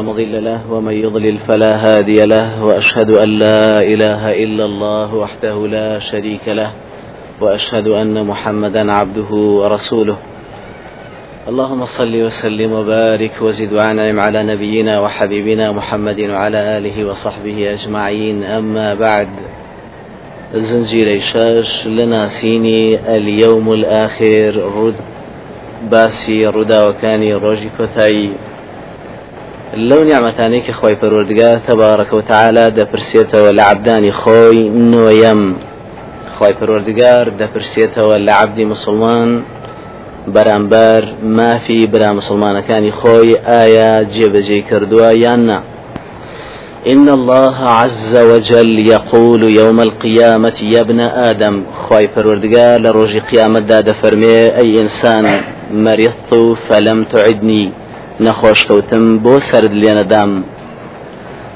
مضل له ومن يضلل فلا هادي له وأشهد أن لا إله إلا الله وحده لا شريك له وأشهد أن محمدا عبده ورسوله. اللهم صل وسلم وبارك وزد وأنعم على نبينا وحبيبنا محمد وعلى آله وصحبه أجمعين. أما بعد زنجير شاش لناسيني اليوم الآخر رد باسي ردا وكاني روجي لو نعمتاني كخوي پروردگار تبارك وتعالى دپرسيتەوە لە عبدانی خۆی نوۆیەم خی پەروەردگار دەپرسێتەوە لە عبدی مسلمان بەرامبەر مافی برا مسلمانەکانی خۆی ئایا جێبەجێ کردووە یان نا. إن الله عز وجل يقول يوم القيامة يا ابن آدم. خوای پەروەردگار لە ڕۆژی قیامەتدا دەفەرمێ ئەی ئینسان مرضت فلم تعدني. نەخۆش کەوتم بۆ سەرت لێ نەدام.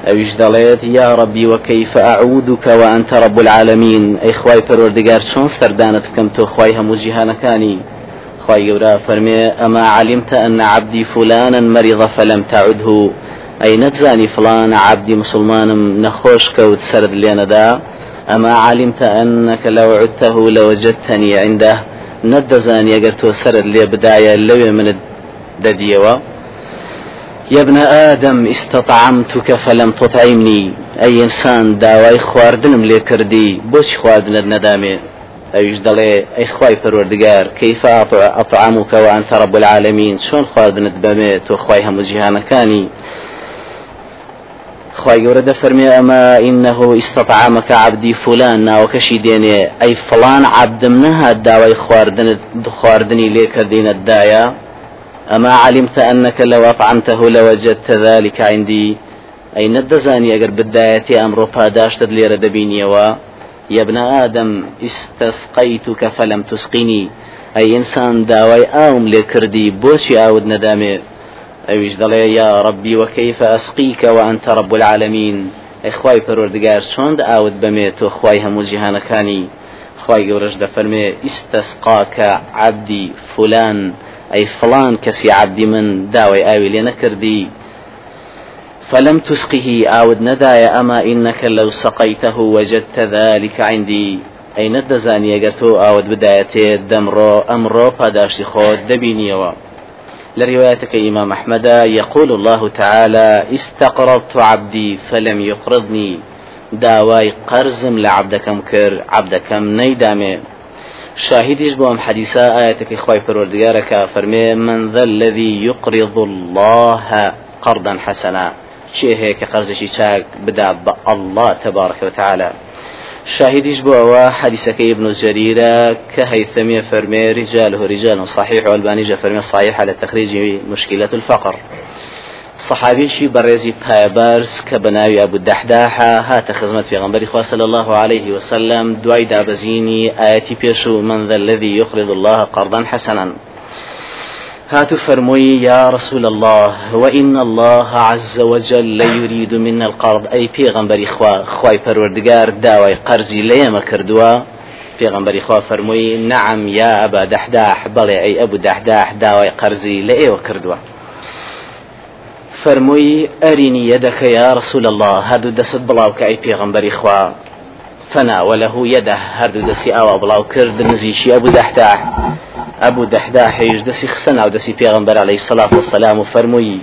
ئەویش دەڵێت يا ربي وكيف أعودك وأنت رب العالمين ئەی خوای پەروەردگار چۆن سەردانت کەم تۆ خوای هەموو جیهانەکانی خوای گەورە فەرمێ أما علمت أن عبدي فلانا مرض فلم تعده ئەی نەتزانی فڵان عەبدی مسوڵمانم نەخۆش کەوت سەرت لێنەدا. ئەما علمتە ئەنەکە لەو عدته لەوەجدتنی عنده نەدەزانی ئەگەر تۆ سرد لێ بدایە لەوێ منت دەدیەوە. يا ابن آدم استطعمتك فلم تطعمني. أي إنسان داواي خواردنم لێ کردی بۆچی خواردنت نەدامێ ئەویش ئەی خی پەروەردگار کەیف ئەطعامك وأنت رب العالمين؟ چۆن خواردنت بەمێ تۆ خی هەموو جیهانەکانی خی گەورە دەفەرمێ ئەمە إنه استطعامك عبدي فلان ناوەکەشی دێنێ ئەی فلان عبدم نەهات داوای خواردنت خواردنی لێ کردینەتدایە أما علمت أنك لو أطعمته لوجدت ذلك عندي. أي ندزاني أجر بدايتي أمر پاداشتت ليرة دبينيوا يا ابن آدم استسقيتك فلم تسقني. أي إنسان داوي آوم لكردي بوشي آود ندامي. أيش دلي يا ربي وكيف أسقيك وأنت رب العالمين؟ إخواي پروردگار شوند آود بميت وإخواي همو جهانكاني. خواي گەورەش دەفەرمێ ئیسستەسقاکە عبدی فلان. ئەی فلان کەسی عبدی من داوای ئاوی لێ نەکردی فلم تسقه عود ندايا أما إنك لو سقيته وجدت ذلك عندي. أي ندزاني أجرتو عود بدايته دمرو أمرو پاداشي خود دبينيوا. لروايتك إمام أحمد يقول الله تعالى استقرضت عبدي فلم يقرضني. داواي قرزم لعبدكم كر عبدكم شاهديش بوام حديثة آياتك إخوائي پروردگارك فرمي من ذا الذي يقرض الله قرضا حسنا. هەیە کە قەرزێکی چاک بدا الله تبارك وتعالى. شاهديش بو حديثك ابن جريرة كهيثمية فرمي رجاله رجال صحيح والبانيجة فرمي صحيح على تخريج مشكلة الفقر. صحابيشي برزي بايبرز كبناوي أبو الدحداحة هات خزمت في غنبري صلى الله عليه وسلم دواي دابزيني آياتي بيشو من ذا الذي يقرض الله قرضا حسنا. هاتوا فرموي يا رسول الله وإن الله عز وجل لا يريد منا القرض. أي بيغمبري خوا خواي پروردگار داوي قرزي ليما كردوا بيغمبري خوا فرموي نعم يا أبا دحداح بلي أي أبو دحداح داوي قرزي لأيوة كردوا فرموي أرني يدك يا رسول الله هادو دست بلاوك أي بيغمبري خوا. فناوله يده هردو دسي أو بلاو كرد نزيشي أبو دحداح أبو دحداحيش دسي خسنا ودسي بيغمبر عليه الصلاة والسلام فرمي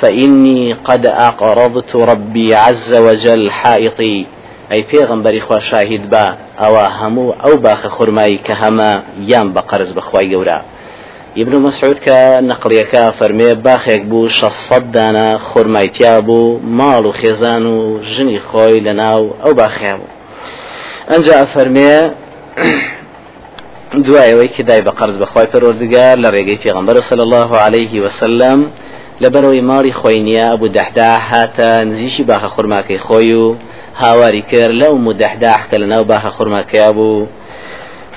فإني قد أقرضت ربي عز وجل حائطي أي بيغمبر إخوة شاهد با أو همو أو باخ خرماي كهما يام بقرز بخواي قورا ئیبن مەسعود کە نەقلەکە فەرمێ باخێک بوو 600 دانا خۆرمایتیا بوو ماڵ و خێزان و ژنی خۆی لە ناو ئەو باخیا بوو. ئەنجا فەرمێ دوایەوەی کە دای بە قرز بەخوای پەروەردگار لە ڕێگەی پێغەمبەر صلی الله عليه وسلم لەبەرەوەی ماڵی خۆی نییە ئەبوو دەحدا هاتە نزیشی باخە خورماکەی خۆی و هاواری کرد لەو مدەحدا حکە لە ناو باخە خورماکەیا بوو.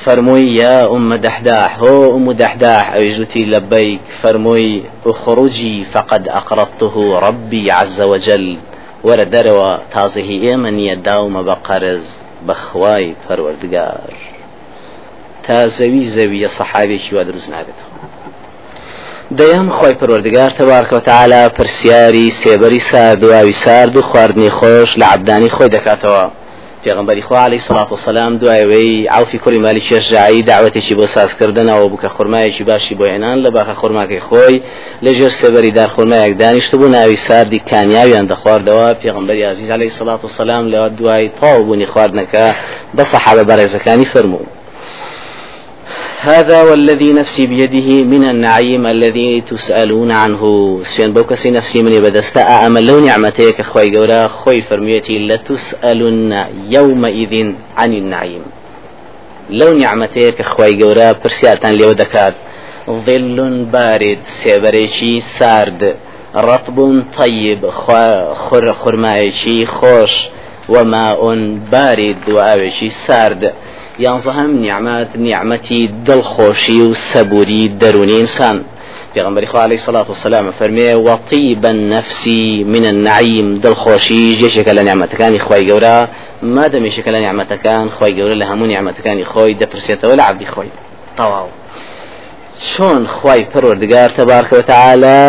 فرمووی یا أم دحداح هو أم دحداح أوجتي لبيك فرموي اخرجي فقد أقرضته ربي عز وجل. ولا دروا تازه إيمن يداوم بقرز بخواي فروردگار تا زەوی زەویە سەحابێکی وا دروست نابێتەوە دەیەم خۆی پەروەردگار تەبارکەوتەعالا پرسیاری سێبەری سارد و ئاوی سارد و خواردنی خۆش لە عبدانی خۆی دەکاتەوە. پێغمبەری خوا عليه سڵات وسلام دوایەوەی عوفی کوڕی مالی کێشجایی داوەتێکی بۆ سازکردنەوە بکە خورمایەکی باشی بۆ هێنان لە باخە خورماکەی خۆی لەژێر سێبەری دار خورمایەک دانیشت بوو ناوی ساردی کامیاویان دەخواردەوە پێغمبەری عزیز عليه سڵات وسلام لەوە دوای تاو بوونی خواردنەکە بە سەحابە بەڕێزەکانی فەرموو هذا والذي نفسي بيده من النعيم الذي تسألون عنه. سين بوكسي نفسي مني بدستا. أما لو نعمتك خوي قورا خوي فرميتي لتسألن يومئذ عن النعيم. لو نعمتك خوي قورا برسياتان ليو دكات. ظل بارد سيبريشي سارد. رطب طيب خر خرمايشي خوش. وماء بارد وآوشي سارد. یانزەهم نیعممات نیعممەتی دڵخۆشی و سەبووری دەرونی ئینسان پێغمبەری خوا عليه سلاات وسلام فەرمێ وەطیبە نفسی من النعیم دڵخۆشی جێشێکە لە نیعممەتەکانی خی گەورە مادەمێشێکە لە نیعممەتەکان خی گەورە لە هەموو نیعممەتەکانی خۆی دەپرسێتەوە لە عبدی خۆی. تەواو. چۆن خی پەروەردگار تەبارکەوتەعاالە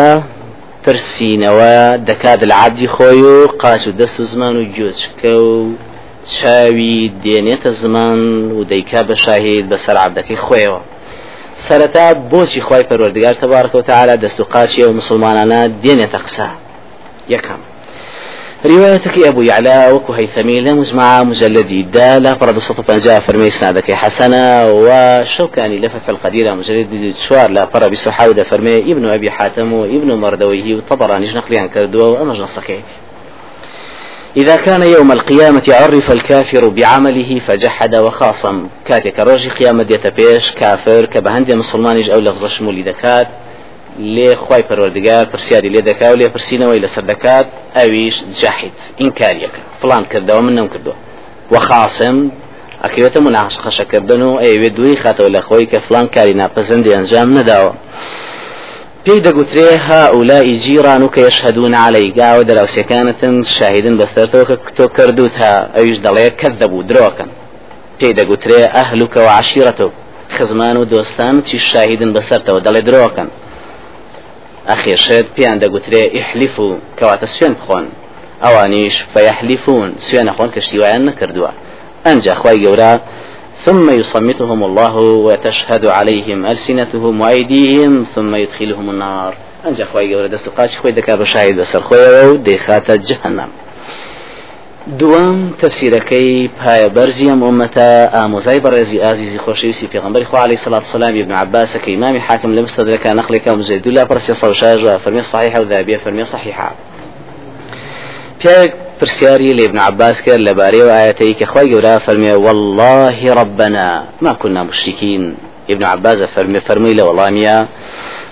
پرسیینەوە دەکات لە عبدی خۆی و قاچ و دەست و زمان و جۆچکە و چاوی دێنێتە زمان و دەیکا بە شاهید بەسەر عبدەکەی خۆیەوە. سەرەتا بۆچی خی پەروەردگار تەبارکەوت تعالی دەست و قاچی و مسلمانانە دێنێتە قسە؟ یەکەم. روايتك أبو يعلى وكو هيثمي لمزمع مجلدي دا لا فرد سطو فنجا فرمي سنادك حسنا وشوكاني لفتح القديرة مجلد شوار لا فرد بسحاودة فرمي ابن أبي حاتم وابن مردويه وطبراني نقلي عن كردوا وأمجن الصكيك إذا كان يوم القيامة عرف الكافر بعمله فجحد وخاصم. كاتك روجي قيامة ديتا بيش كافر كبهندي مسلمانيش أو لفظ شمولي دكات لێ خی پەروەردگار پرسیاری لێ دەکا و لێ پرسیینەوەی لەسەر دەکات ئەویش جاحیت ئینکاریەکە فلان کردەوە من نەم کردو وەخاسم ئەکەوێتە مناقشەکردن و ئەوێ دووری خاتەوە لە خۆی کە فلان کاری ناپەزەندی ئەنجام نەداوە پێی دەگوترێ ها ئولای جیران و کە یشهدون علی گاوە دەراوسەکانتن شاهدن بەسەرتەوە کە تۆ کردوت ها ئەویش دەڵێ کە دەبوو درۆکەن پێی دەگوترێ ئەهلوکە و عشیرەتە خزمان و دۆستان چی شاهدن بەسەرتەوە دەڵێ درۆکەن ئەخێشێت پیان دەگوترێ ئیحلیف و کەواتە سوێن بخۆن. ئەوانیش فەیحلیفون سوێنە خۆن کەشتیوایان نەکردووە. ئەنجا خی گەورە ثم يصمتهم الله وتشهد عليهم ألسنتهم وأيديهم ثم يدخلهم النار. أنجا خوي جورا دست قاش خوي دكا بشاهد بسر خوي وديخات جهنم. دوام تفسيركي پای برزيم أمتا آموزاي برزي آزيزي خوشيوسي في غنبري خو عليه الصلاة والسلام ابن عباس كإمام حاكم لمستدرك نقلك ومزيد الله برسي صوشاج وفرمي صحيحة وذابية فرمي صحيحة. پرسیاری لابن عباس کرد لباري وآياتي كخوي جورا فرمي والله ربنا ما كنا مشركين. ابن عباس فرمي فرمي ميا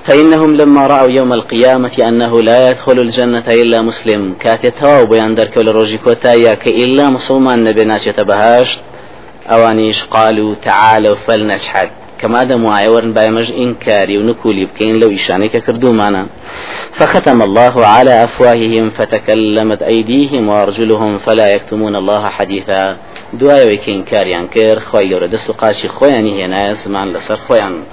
فإنهم لما رأوا يوم القيامة أنه لا يدخل الجنة إلا مسلم. كاتتوا بيان درك لروجي كوتايا كإلا مسلمان نبي بهاشت أوانيش قالوا تعالوا فلنشحد كما دم وعيورن بايمج إنكاري ونكولي بكين لو إشانيك كردو معنا فختم الله على أفواههم فتكلمت أيديهم وأرجلهم فلا يكتمون الله حديثا. دعاء وكين كاريان كير خوي يورد قاشي خوياني هنا زمان لسر خويان.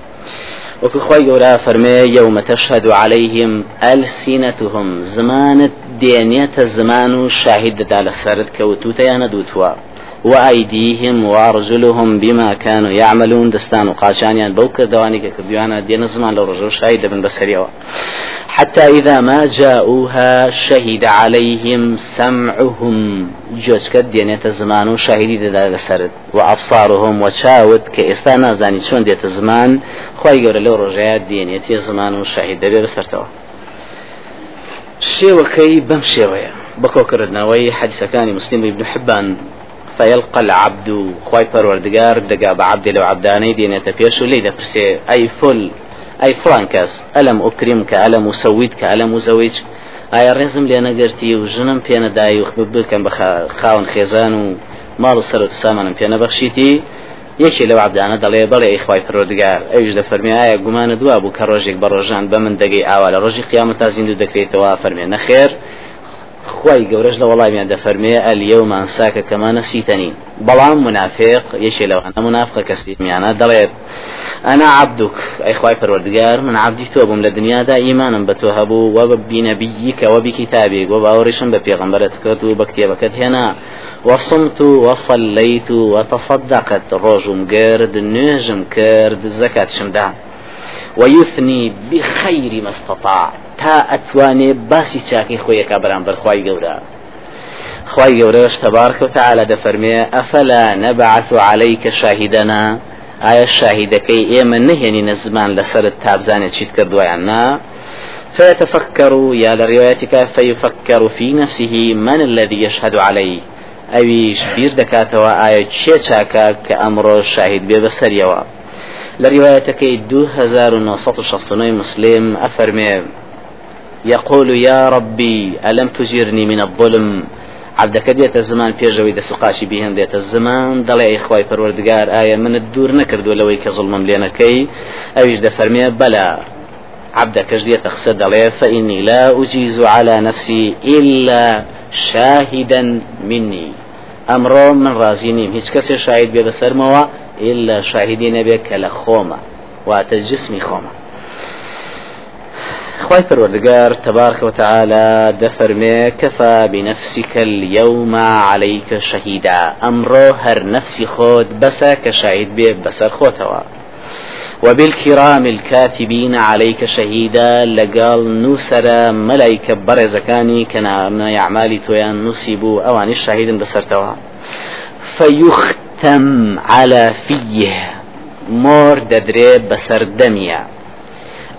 وكو خوي يورا فرمي يوم تشهد عليهم ألسنتهم زمان دينية زمان شاهد على سرد كوتوتا يانا دوتوا. وأيديهم وأرجلهم بما كانوا يعملون. دستان وقاشانيان بوكر دواني كرديوانا دين زمان لو رجل شاهد بن بسريوا حتى إذا ما جاءوها شهد عليهم سمعهم. جوز كد دينيت الزمان وشاهدي دا لسرد وأبصارهم وشاود كإستانا زاني شون ديت الزمان خواهي قول لو رجعات دينيت الزمان وشاهد دا بسرتوا شێوەکەی بەم شێوەیە بەکۆکردنەوەی حەدیسەکانی مسلم ابن حبان فيلقى العبد خواي پروردگار دقا بعبد لو عبداني دينيتا بيش ولي دبرسي أي فل أي فرانكاس ألم أكرمك ألم أسويتك ألم أزوجك ئایا ڕێزم لێ نەگەرتی و ژنم پێنەدای و بکەم خاون خێزان و ماڵ و سەر و سامانم پێ نەبەخشیتی یەکی لەو عبدانە دەڵێ بەڵێ ئەیخوای پرۆدگار ئەوش دە فەرمی ئایا گومانە دوا بوو کە ڕۆژێک بە ڕۆژان بە من دەگەی ئاوا لە ڕۆژی خی گەورەش لە وەڵامیان دەفەرمێ ئەلیە و مانساکە کەمانە سیتەنین بەڵام منافق یەکێ لەوانە منافقە کەسیمیانە دەڵێت ئەنا عبدوک ئەی خوای پەروەردگار من عبدی تۆ بووم لە دنیادا ئیمانم بە تۆ هەبوو و بە بینەبییکەوە بی کتابێک و باوەڕیشم بە پێغمبەرت کرد و بە کتێبەکەت هێنا. وصمت وصليت وتصدقت روجم قرد نجم كرد زكاة شمدا ويثني بخير ما استطاع تا ئەتوانێ باسی چاکی خۆیەکە بەرامبەر خی گەورە. خی گەورەش تەبارکە و تعالە دەفەرمێ ئەفەلا نەبعث عليك شاهدنا ئایا شاهدەکەی ئێمە نهێنی زمان لەسرت تابزانێت چیت کردویان نا. فيتفكر يا لروايتك فيفكر في نفسه من الذي يشهد عليه؟ ئەویش بیر دەکاتەوە ئایا چێ چاکە کە ئەمڕۆ شاهید بێ بەسەریەوە؟ لە ڕواەتەکەی 2969 مسلم ئەفەرمێ يقول يا ربي ألم تجرني من الظلم؟ عبدەکە دێتە زمان پێشەوەی دەسوقاشی بیهێن دێتە زمان دەڵێ ئەیخوای پەروەردگار ئایا منت دوور نەکردو لەوەی کە زڵمم لێنەکەی ئەویش دەفەرمێ بەلا عبدەکەش دێتە قسە دەڵێ فإني لا أجيز على نفسي إلا شاهدا مني. ئەمڕۆ من ڕازی نیم هیچ شاهید بێ بەسەرمەوە إلا شاهدی نەبێت کە لە خۆمە واتە جسمی خواي پروردگار تبارك وتعالى دفرمي كفى بنفسك اليوم عليك شهيدا. أمرو هر نفسي خود بسا كشاهد بي بسر خوتوا. وبالكرام الكاتبين عليك شهيدا لقال نوسر ملايكة برزكاني كان من يعمالي تويان نصيبوا أوان الشهيد بسرتوا. فيختم على فيه مور ددري بسر دميا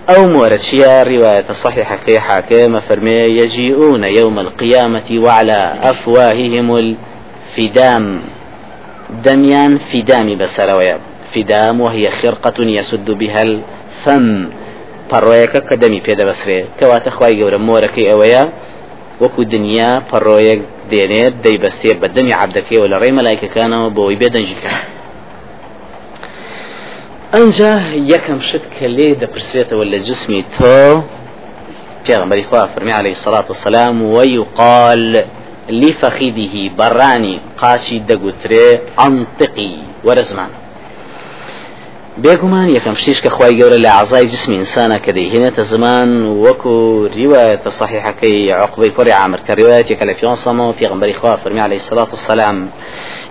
أو مورتشيا رواية صحيحة في حاكم فرمي يجيئون يوم القيامة وعلى أفواههم الفدام. دميان فدام بسرويا فدام وهي خرقة يسد بها الفم. پەڕۆیەکە کە دەمی پێدە بەسرێ کەواتە خی گەورە مۆرەکەی ئەوەیە وەکو دنیا پەڕۆیەک دێنێت دەیبەستێ بە دەمی عبدەکەیەوە لە ڕێی مەلایکەکانەوە بۆی بێدەنجیکە ئەجا یەکەم شت کە لێ دەپرسێتەوە لە جسمی تۆ پێغمبەری خوا فەرمی عليه الصلاة والسلام ويقال لفخذه براني قاشي دەگوترێ ئەنتقی وەرە بێگومان یەکەم شتیش کە خی گەورە لە عزای جسمی ئینسانە کە دەیهێنێتە زمان وەکو ریواەتە صحیحەکەی عقبەی کوڕی عامر کە ریواەتێکە لە پیانسەمەوە پێغمبەری خوا فەرمی عليه الصلاة والسلام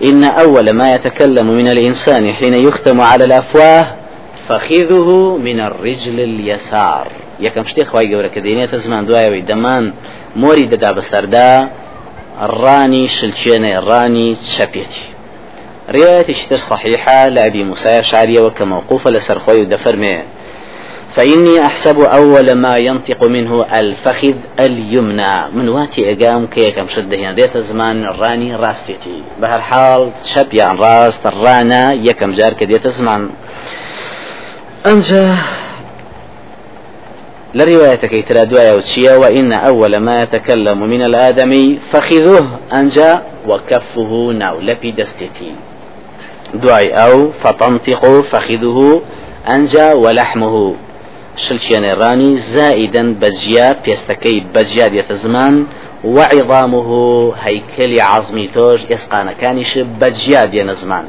إن أول ما يتكلم من الإنسان حين يختم على الأفواه فخذه من الرجل اليسار. یەکەم شتێک خی گەورە کە دێنێتە زمان دوایەوەی دەمان مۆری دەدا بەسەردا ڕانی شلچێنەی ڕانی چەپێتی. رواية اشتر صحيحة لأبي موسى شعرية وكموقوفة لسرخوي دفرمي فإني أحسب أول ما ينطق منه الفخذ اليمنى. من واتي أقام كي كم شده يعني ديت زمان الراني راستيتي. بهالحال شب يعني راست الرانا يكم جار كديت زمان. أنجا لروايتك ترى دعاء وتشيا وإن أول ما يتكلم من الآدمي فخذه أنجا وكفه ناو لبي دستتي دوای ئەو فەتەنتیق فەخیدوه ئەنجا وەلەحمه شلشێنێڕانی زائیدەن بەجیا پێستەکەی بەجیا دێتە زمان وعظامه هەیکلی عزمی تۆش ئێسقانەکانیش بەجیا دێنە زمان.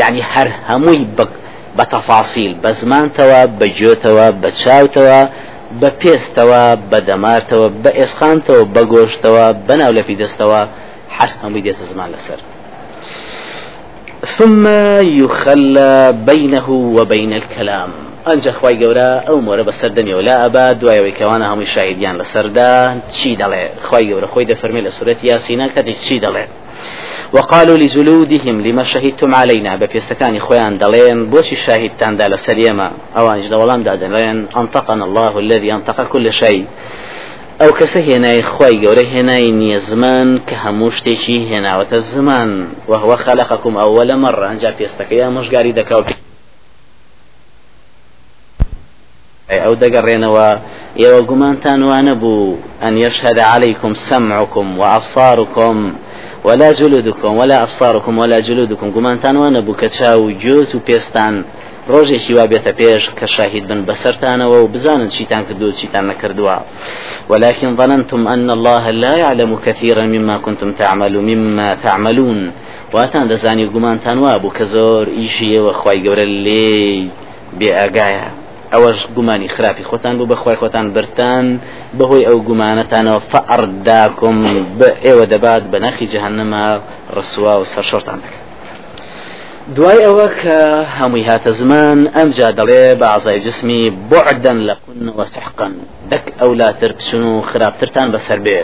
یعنی هەر هەمووی بە تەفاسیل بە زمانتەوە بە گوێتەوە بە چاوتەوە بە پێستەوە بە دەمارتەوە بە ئێسقانتەوە بە گۆشتەوە بەناو لەفی دەستەوە هەر هەمووی دێتە زمان لەسەر ثم يخلى بينه وبين الكلام. ئەنج خی گەورە ئەو مۆرە بە سەردەمیەوە لا ئەبا دوایەوەی کەوانە هەمووی شاهدیان لەسەردا چی دەڵێ؟ خی گەورە خۆی دەفەرمێ لە سورەت یاسینا کەتی چی دەڵێ؟ وقالوا لجلودهم لما شهدتم علينا؟ بپێستەکانی خۆیان دەڵێن بۆچی شاهدتاندا لە سەریەمە ئەوانش دەوەڵامدا دەڵێن أنطقنا الله الذي أنطق كل شيء. ئەو کەسە هێنای خی گەورە هێنای نییە زمان کە هەموو شتێکی هێناوەتە زمان. وهوە خەلقكم ئەوە لە مەڕ ئەنج پێستەکە یا مژگاری دەکەوت ئەو دەگەڕێنەوە ئێوە گومانتان وانە بوو. ئەن يشهد عليكم سمعكم وأبصاركم ولا جلودكم ولا أبصاركم ولا جلودكم گومانتان وانە بوو کە چاو جوت ڕۆژێکی وا بێتە پێش کە شاهید بن بەسەرتانەوە و بزانن چیتان کردو چیتان نەکردووە. ولكن ظننتم أن الله لا يعلم كثيرا مما كنتم تعملون مما تعملون. واتان دەزانی گومانتان وا بوو کە زۆر ئیشیەوە خی گەورە لێ بێ ئاگایە ئەوەش گومانی خراپی خۆتان برتان بەهۆی ئەو گومانەتانەوە فەعرداکم بە ئێوە دەبات بە ناخی جەهنەما ڕسووا و سەرشۆرتان دوای ئەوە کە هەمووی هاتە زمان ئەمجا دەڵێ بە جسمی بۆعدەن لەکن وەسحقن دەک ئەولاتر بچن و خراپترتان بەسەر بێ.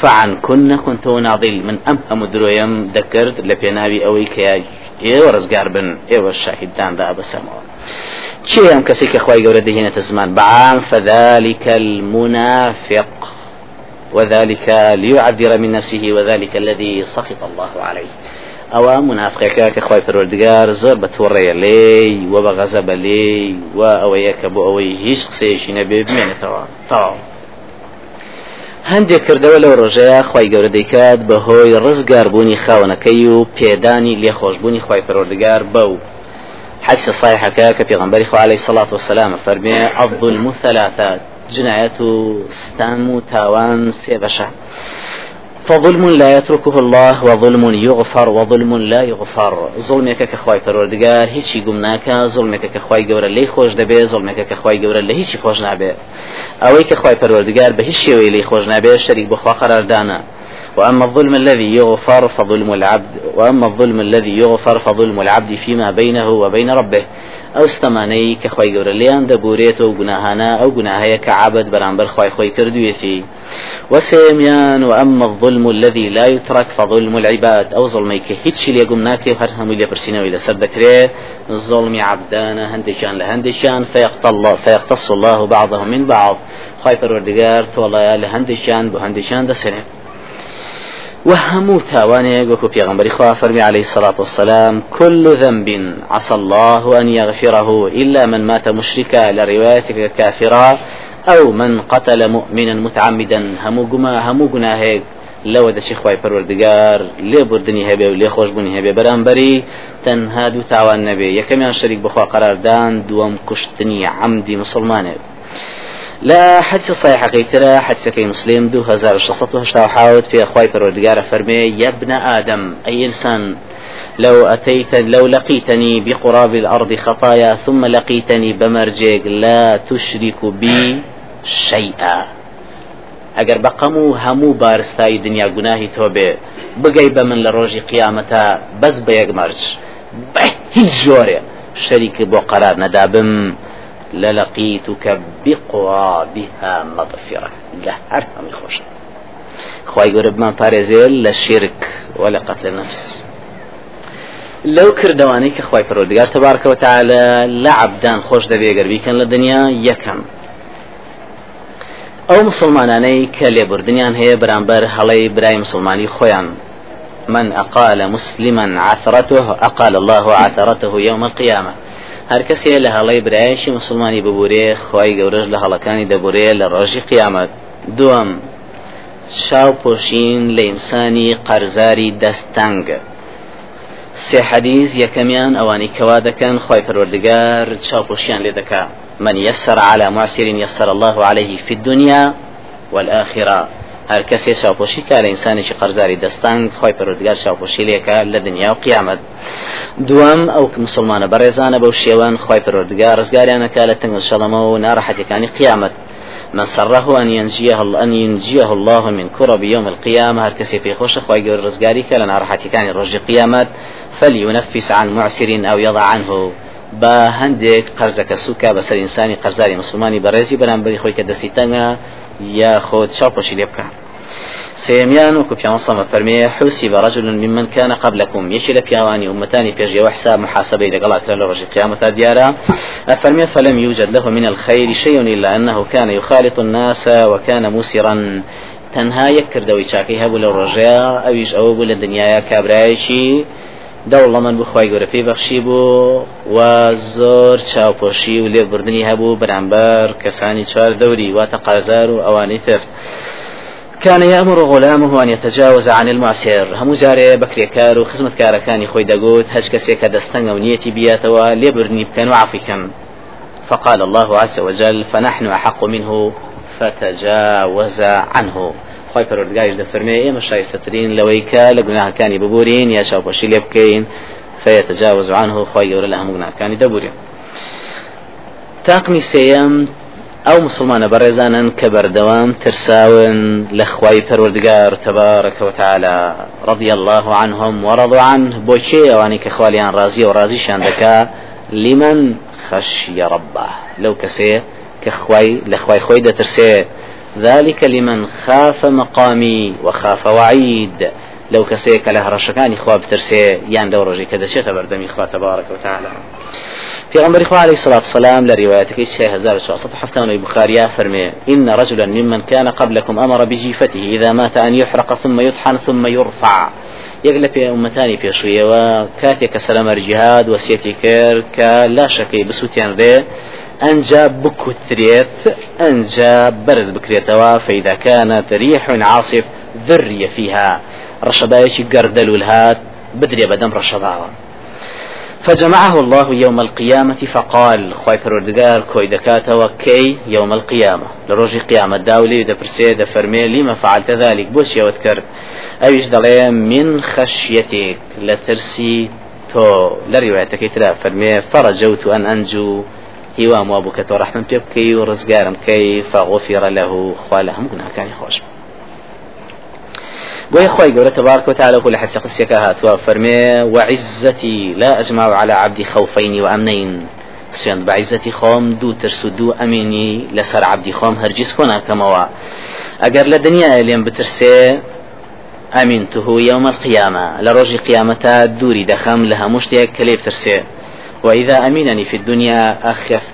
فعن كن كنت ناضل من أم أم درويم ذكرت لبيناوي أوي كي ئێوە ڕزگار بن ئێوە شاهدداندا بەسەمەوە چێ ئەم کەسی کە خی گەورە دەهێنێتە زمان؟ بەعام فذلك المنافق. وذلك ليعذر من نفسه وذلك الذي سخط الله عليه. ئەوە منافقەکە کە خی پەروەردگار زۆر بە تۆڕێە لێی وە بە غەزە بە لێی و ئەوەیە کە بۆ ئەوەی هیچ قسەیەشی نەبێ بمێنێتەوە. تاو. هەندێک کردەوە لەو ڕۆژەیە خی گەورە دەیکات بەهۆی ڕزگاربوونی خاونەکەی و پێدانی لێخۆشببوونی خی پەروەردگار بەو. حديث صحيح كا في غنبري عليه الصلاة والسلام فرمي الظلم ثلاثات جناية ستان تاوان سيبشا فظلم لا يتركه الله وظلم يغفر وظلم لا يغفر. ظلمك كخواي پروردگار هیچی گم کە خی گەورە لی خۆش دەبێ ظلمێکە کە خی گەورە لە هیچی خۆش نابێ. ئەوەی کە خی پەروەردگار بە هیچ لی خۆش نابێ شەریک بخوا قەراردانە وأما الظلم الذي يغفر فظلم العبد وأما الظلم الذي يغفر فظلم العبد فيما بينه وبين ربه. ئەو ستەمانەی کە خی گەورە لیان دەبورێتەوە و گوناهانە ئەو گوناهەیە کە عبد بەرامبەر خی خۆی کردوێتی وسيميان وأما الظلم الذي لا يترك فظلم العباد. أو ظلمي كهيتش ليقوم ناكي هر هم اللي برسينه إلى سر ذكره ظلم عبدانا هندشان لهندشان فيقتص الله بعضهم من بعض. خايف الوردقار تولى لهندشان بهندشان دسنه وهمو تاوانيك وكو بيغمبري خواه فرمي عليه الصلاة والسلام كل ذنب عسى الله أن يغفره إلا من مات مشركا لروايتك كافرا أو من قتل مؤمنا متعمدا همو قما همو قناهيك لو دشي خواي پروردگار لێ بردننی هەبێ و لێ خۆشببوونی هەبێ بەرامبەری تەنها دوو تاوان نەبێ یەکەمیان شەریک بخوا قەراردان دووەم کوشتنی عەمدی مسلمانێت لا حديث صحيح قيترا حديث كي مسلم دو هزار شصت وهشتا وحاوت في أخواي فرودقار فرمي يا ابن آدم أي إنسان لو أتيت لو لقيتني بقراب الأرض خطايا ثم لقيتني بمرجيك لا تشرك بي شيئا. ئەگەر بەقەم و هەموو بارستایی دنیا گوناهی تۆ بێ بگەی بە من لە ڕۆژی بەس بە یەک مەرج بە هیچ جۆرێ شەریکی بۆ قەرار نەدابم للقيتك بقرابها مغفرة. لا هرهم خوش خواهي قرب ما بارزيل للشرك ولا قتل النفس. لو کردوانی کە خی پرۆدگار تبارکەوە تعاالە لە عبدان خۆش دەبێ گەربیکەن لە دنیا یەکەم ئەو مسلمانانەی کە لێبوردنیان هەیە بەرامبەر هەڵەی برای مسلمانی من أقال مسلما عثرته أقال الله عثرته يوم القيامة. هەر کەسێ لە هەڵی برایشی مسلمانی ببورێ خی گەورەش لە هەڵەکانی دەبورێ لە ڕۆژی قیامەت دووەم شاو پۆشین لە ئینسانی قەرزاری دەستانگە سێ حەدیز یەکەمیان ئەوانی کەوا دەکەن خی پەروەردگار چاوپۆشیان لێ دەکا من يسر على معسر يسر الله عليه في الدنيا والآخرة. هەر کەسێ چاوپۆشی کا لە ئینسانێکی قەرزاری دەستان خۆی پەرودگار چاوپۆشی لێکە لە دنیا و قیامەت دوام ئەو مسلمانە بەڕێزانە بەو شێوان خۆی پەرودگار ڕزگاریانەکە لە تنگ شەڵەمە و ناڕەحەتەکانی قیامەت من سره أن ينجيه أن ينجيه الله من كرب يوم القيامة هر كسي في خوش خواهي قول رزقاري كان راحتي كان رجي قيامات فلينفس عن معسر أو يضع عنه. با هەندێک قەرزەکە سوکە بەسەر ئینسانی قەرزاری مسلمانی بەڕێزی بەرامبەری خۆی کە دەستی تەنگە یا خۆت چاوپەشی لێ سيميان وكو في عصام فرمية حسب رجل ممن كان قبلكم. يشل بيواني أمتاني بيجي وحساب محاسبة إذا قالت له رجل قيامة ديارا فرمية فلم يوجد له من الخير شيء إلا أنه كان يخالط الناس وكان مسرا تەنها یەک کردەوەی چاکەی هەبوو لە ڕۆژەیە ئەویش ئەوە بوو لە دنیاە کابرایەکی دەوڵەمەند بخوای گەورە پێی بەخشی بوو و زۆر چاوپۆشی و لێبوردنی هەبوو بەرامبەر کەسانی چوار دەوری واتە قازار و ئەوانی كان يأمر غلامه أن يتجاوز عن المعسر. هم جاري بكري كارو خزمة كارا كان يخوي دقوت هش كسيك دستنغ ونيتي بياتوا ليبرني بكن وعفكم فقال الله عز وجل فنحن أحق منه فتجاوز عنه. خی پەرۆردگایش دەفەرمێ ئێمە شایستەترین لەوەی کە لە گوناهەکانی ببورین یا چاوپۆشی لێ بکەین فيتجاوز عنه خی گەورە لە هەموو گوناهەکانی دەبورین تاقمی سێەم ئەو مسلمانە بەڕێزانن کە بەردەوام ترساون لە خوای پەروەردگار تبارەکە وتعالى رضي الله عنهم ورضوا عنه. بۆچێ ئەوانی کە خوالیان ڕازی و ڕازیشان دەکا؟ لمن خشي ربه. لو كسي كخواي لخواي خوي دترسي ذلك لمن خاف مقامي وخاف وعيد. لو كسيك له رشكاني خواب ترسي يان لو رجي كذا شيء بردمي خوا تبارك وتعالى. في غمر إخوة عليه الصلاة والسلام لروايتك الشيخ هزار الشعصة حفتان البخاري فرمي إن رجلا ممن كان قبلكم أمر بجيفته إذا مات أن يحرق ثم يطحن ثم يرفع. يقلب في أمتاني في شوية وكاتيك سلام الجهاد وسيتي كير كلا شكي بسوتيان ري أنجا بكتريت أنجا برز بكريتوا فإذا كانت ريح عاصف ذري فيها رشبايش قردل الهات بدري بدم رشباوة فجمعه الله يوم القيامة فقال خواي پروردگار كوي دكاتا وكي يوم القيامة؟ لروجي قيامة داولي دبرسي دفرمي لما فعلت ذلك؟ بوش يوذكر أيش دلي من خشيتك لترسي تو لروايتك تلا فرمي فرجوت أن أنجو هیوام وا بوو کە تۆ ڕحمم پێ بکەی و ڕزگارم کەی فغفر له خوا لە هەموو گوناهەکانی خۆش بۆی خۆی گەورە تبارك وتعالى كل حديث قصيك هاتوا فرمي وعزتي لا أجمع على عبدي خوفين وأمنين. سوێن بعیزەتی خۆم دوو ترس و دوو ئەمینی لەسەر عبدی خۆم هەرگیز خۆ ناکەمەوە ئەگەر لە دنیا لێم بترسێ يوم القيامة. لروج قيامتا دوري دخم لها کە لێ بترسێ وإذا أمنني في الدنيا أخف